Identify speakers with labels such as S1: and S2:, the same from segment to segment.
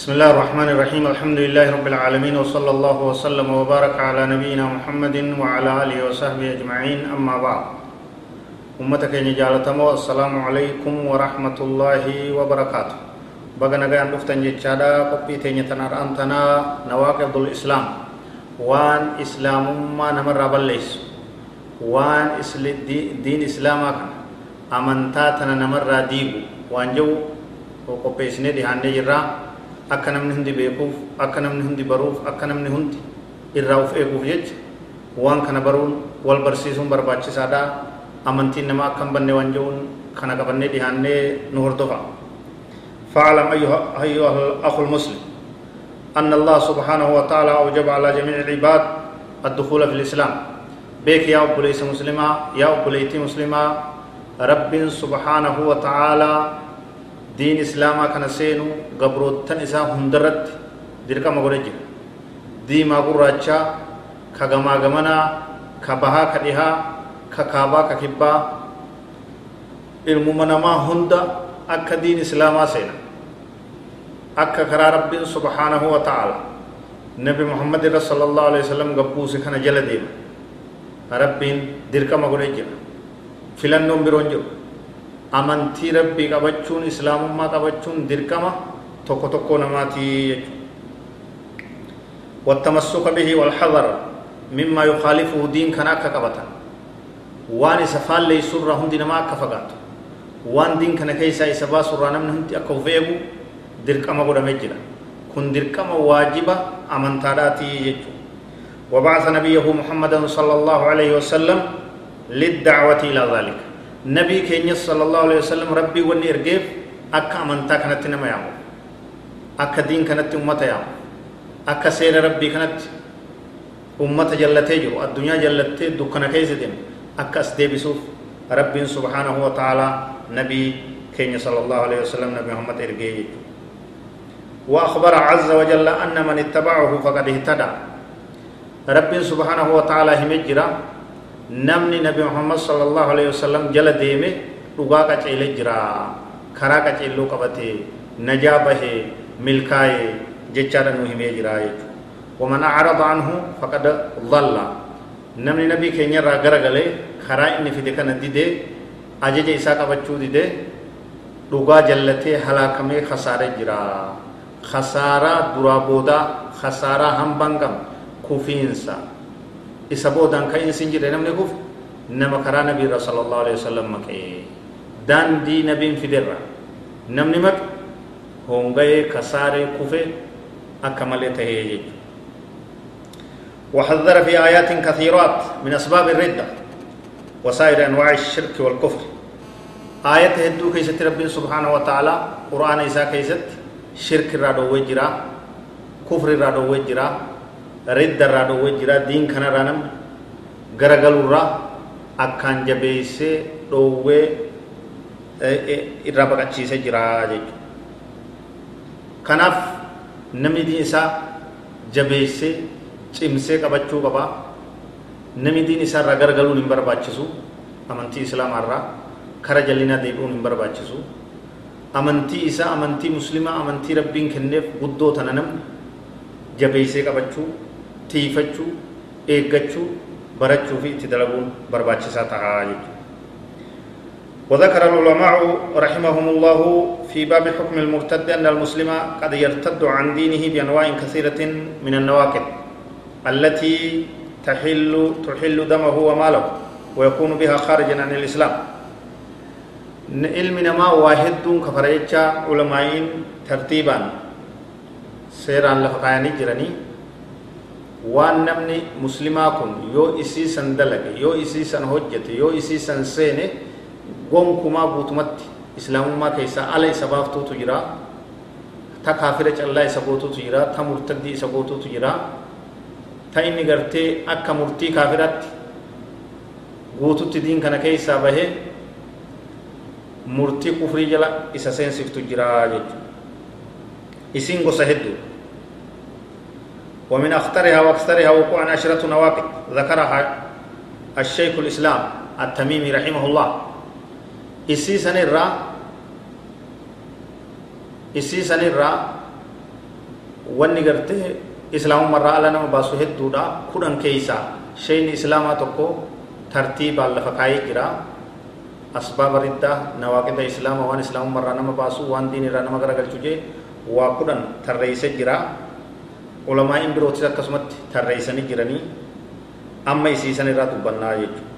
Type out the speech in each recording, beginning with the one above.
S1: بسم الله الرحمن الرحيم الحمد لله رب العالمين وصلى الله وسلم وبارك على نبينا محمد وعلى آله وصحبه أجمعين أما بعد أمتك نجالتمو السلام عليكم ورحمة الله وبركاته بغا نغان دفتن جتشادا قبي تنيتنا أنتنا نواقض الإسلام وان إسلام ما نمر بليس وان دين إسلاما أمنتاتنا نمر ديبو وان جو qopheessinee dhihaannee jirraa akka namni hundi beekuuf akka namni hundi baruuf akka namni hundi irraa uf eeguuf jecha waan kana baruun wal barsiisuun barbaachisaadha amantiin nama akka hin banne waan jehuun kana qabannee dhihaannee nu hordofa فاعلم أيها, أيها الأخ المسلم أن الله سبحانه وتعالى أوجب على جميع العباد الدخول في الإسلام بيك يا أبو ليس مسلمة يا أبو ليتي مسلمة رب سبحانه وتعالى diin islaamaa kana seenu gabroottan isaa hundarratti dirqama godhe jira diimaa gurraachaa ka gamaa gamanaa ka bahaa ka dhihaa ka kaabaa ka kibbaa ilmuma namaa hunda akka diin islaamaa seena akka karaa rabbiin subhaanahu wa ta'ala nabi muhammad irra sallallahu alaihi wasallam gabbuuse kana jala deema rabbiin dirqama godhe jira filannoon biroon jiru amantii rabbii qabachuun islaamummaa qabachuun dirqama tokko tokko namaatii jechuudha. والتمسك به والحذر مما يخالفه دين كان أكا قبطا وان سفال لي سرة هندي نما أكا فقات وان دين كان كيسا إسبا سرة نمن هندي أكا فيغو دركما قد مجرى كن دركما واجبة أمن تاراتي يجو وبعث نبيه محمد صلى الله عليه وسلم للدعوة إلى ذلك نبي كينيا صلى الله عليه وسلم ربي ونيرجيف أكا من تاكنت نمايام أكا دين كانت أمتيام أكا سير ربي كانت أمتي جلتي الدنيا جلتي دكنا كيزدين أكا سدي ربي سبحانه وتعالى نبي كينيا صلى الله عليه وسلم نبي محمد إرجي وأخبر عز وجل أن من اتبعه فقد اهتدى. ربي سبحانه وتعالى همجرا. Namni nabi muhammad sallallahu alaihi wasallam jala deeme dhugaa qaceele jira karaa qaceelloo qabate najaa bahe milkaaye jechaadha nu himee jira jechuudha waman acrada anhu faqad dhalla namni nabii keenyarraa gara galee karaa inni fide kana didee ajaja isaa qabachuu didee dhugaa jallatee halaakamee kasaare jira khasaaraa duraa boodaa khasaaraa hambaan qabu kufiinsa isa boodaan ka'iinsi hin jirre namni kufe nama karaa nabii irra sallallahu alaihi wasallam maqee daandii nabiin fiderra namni maqe hongayee kasaaree kufe akka malee tahee jechuudha وحذر في آيات كثيرات من أسباب الردة وسائر أنواع الشرك والكفر آية هدو كيست رب سبحانه وتعالى قرآن إساء كيست شرك رادو وجرا كفر رادو وجرا riddarraa dhoowwee jira diin kanarraa namni garagalurraa akkaan jabeessee dhoowwee irraa baqachiisee jira jechuudha. Kanaaf namni diin isaa jabeessee cimsee qabachuu qaba. Namni diin isaa irraa garagaluun hin barbaachisu amantii islaamaarraa kara jallinaa deebi'uun hin barbaachisu. Amantii isaa amantii muslimaa amantii rabbiin kenneef guddoo tana namni jabeessee qabachuu tiifachuu eeggachuu barachuu fi itti dalaguun barbaachisaa. وذكر العلماء رحمهم الله في باب حكم المرتد أن المسلم قد يرتد عن دينه بأنواع كثيرة من النواقض التي تحل تحل دمه وماله ويكون بها خارجا عن الإسلام. علم نما واحد كفريتشا علماء ترتيبا. سيران لفقاني جراني waan namni muslimaa kun yoo isii san dalage yoo isii san hojjete yoo isii san seene gonkumaa guutumatti islaamummaa keessaa ala isa baaftuutu jira ta kaafira callaa isa gootuutu jira ta murtaddii isa gootuutu jira ta inni gartee akka murtii kaafiraatti guututti diin kana keessaa bahee murtii kufrii jala isa seensiftu jira jechuudha isiin gosa hedduu ومن أخطرها وأكثرها وقوعا عشرة نواقض ذكرها الشيخ الإسلام التميمي رحمه الله. إسي سنرى إسي سنرى ونقرته إسلام مرة لنا باسوه الدودا كدن كيسا. شين إسلام تكو ترتيب اللفقائي كرا. أسباب ردة نواقض إسلام وان إسلام مرة لنا باسو وان دين رنما غرقل چجي وكدن ترئيس جرا ulamaa'iin birootis akkasumatti tarreeysanii jiranii amma isiisan irraa dubbannaa jechuudha.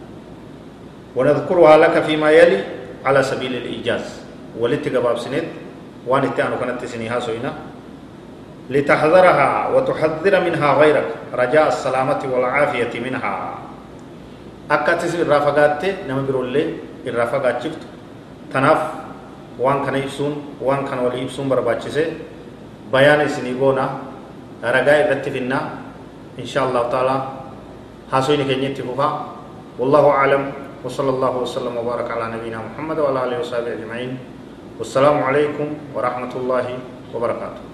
S1: ونذكرها لك فيما يلي على سبيل الإيجاز ولت قباب سنت وان اتعنو كانت سنيها سوينا لتحذرها وتحذر منها غيرك رجاء السلامة والعافية منها أكاتس الرافقات نما برولي الرافقات شفت تناف وان كان يبسون وان كان ولي يبسون برباچسه بيان سنيغونا رجاء رتفنا إن شاء الله تعالى هاسوين كنيتي فوفا والله أعلم. وصلى الله وسلم وبارك على نبينا محمد وعلى آله وصحبه أجمعين. والسلام عليكم ورحمة الله وبركاته.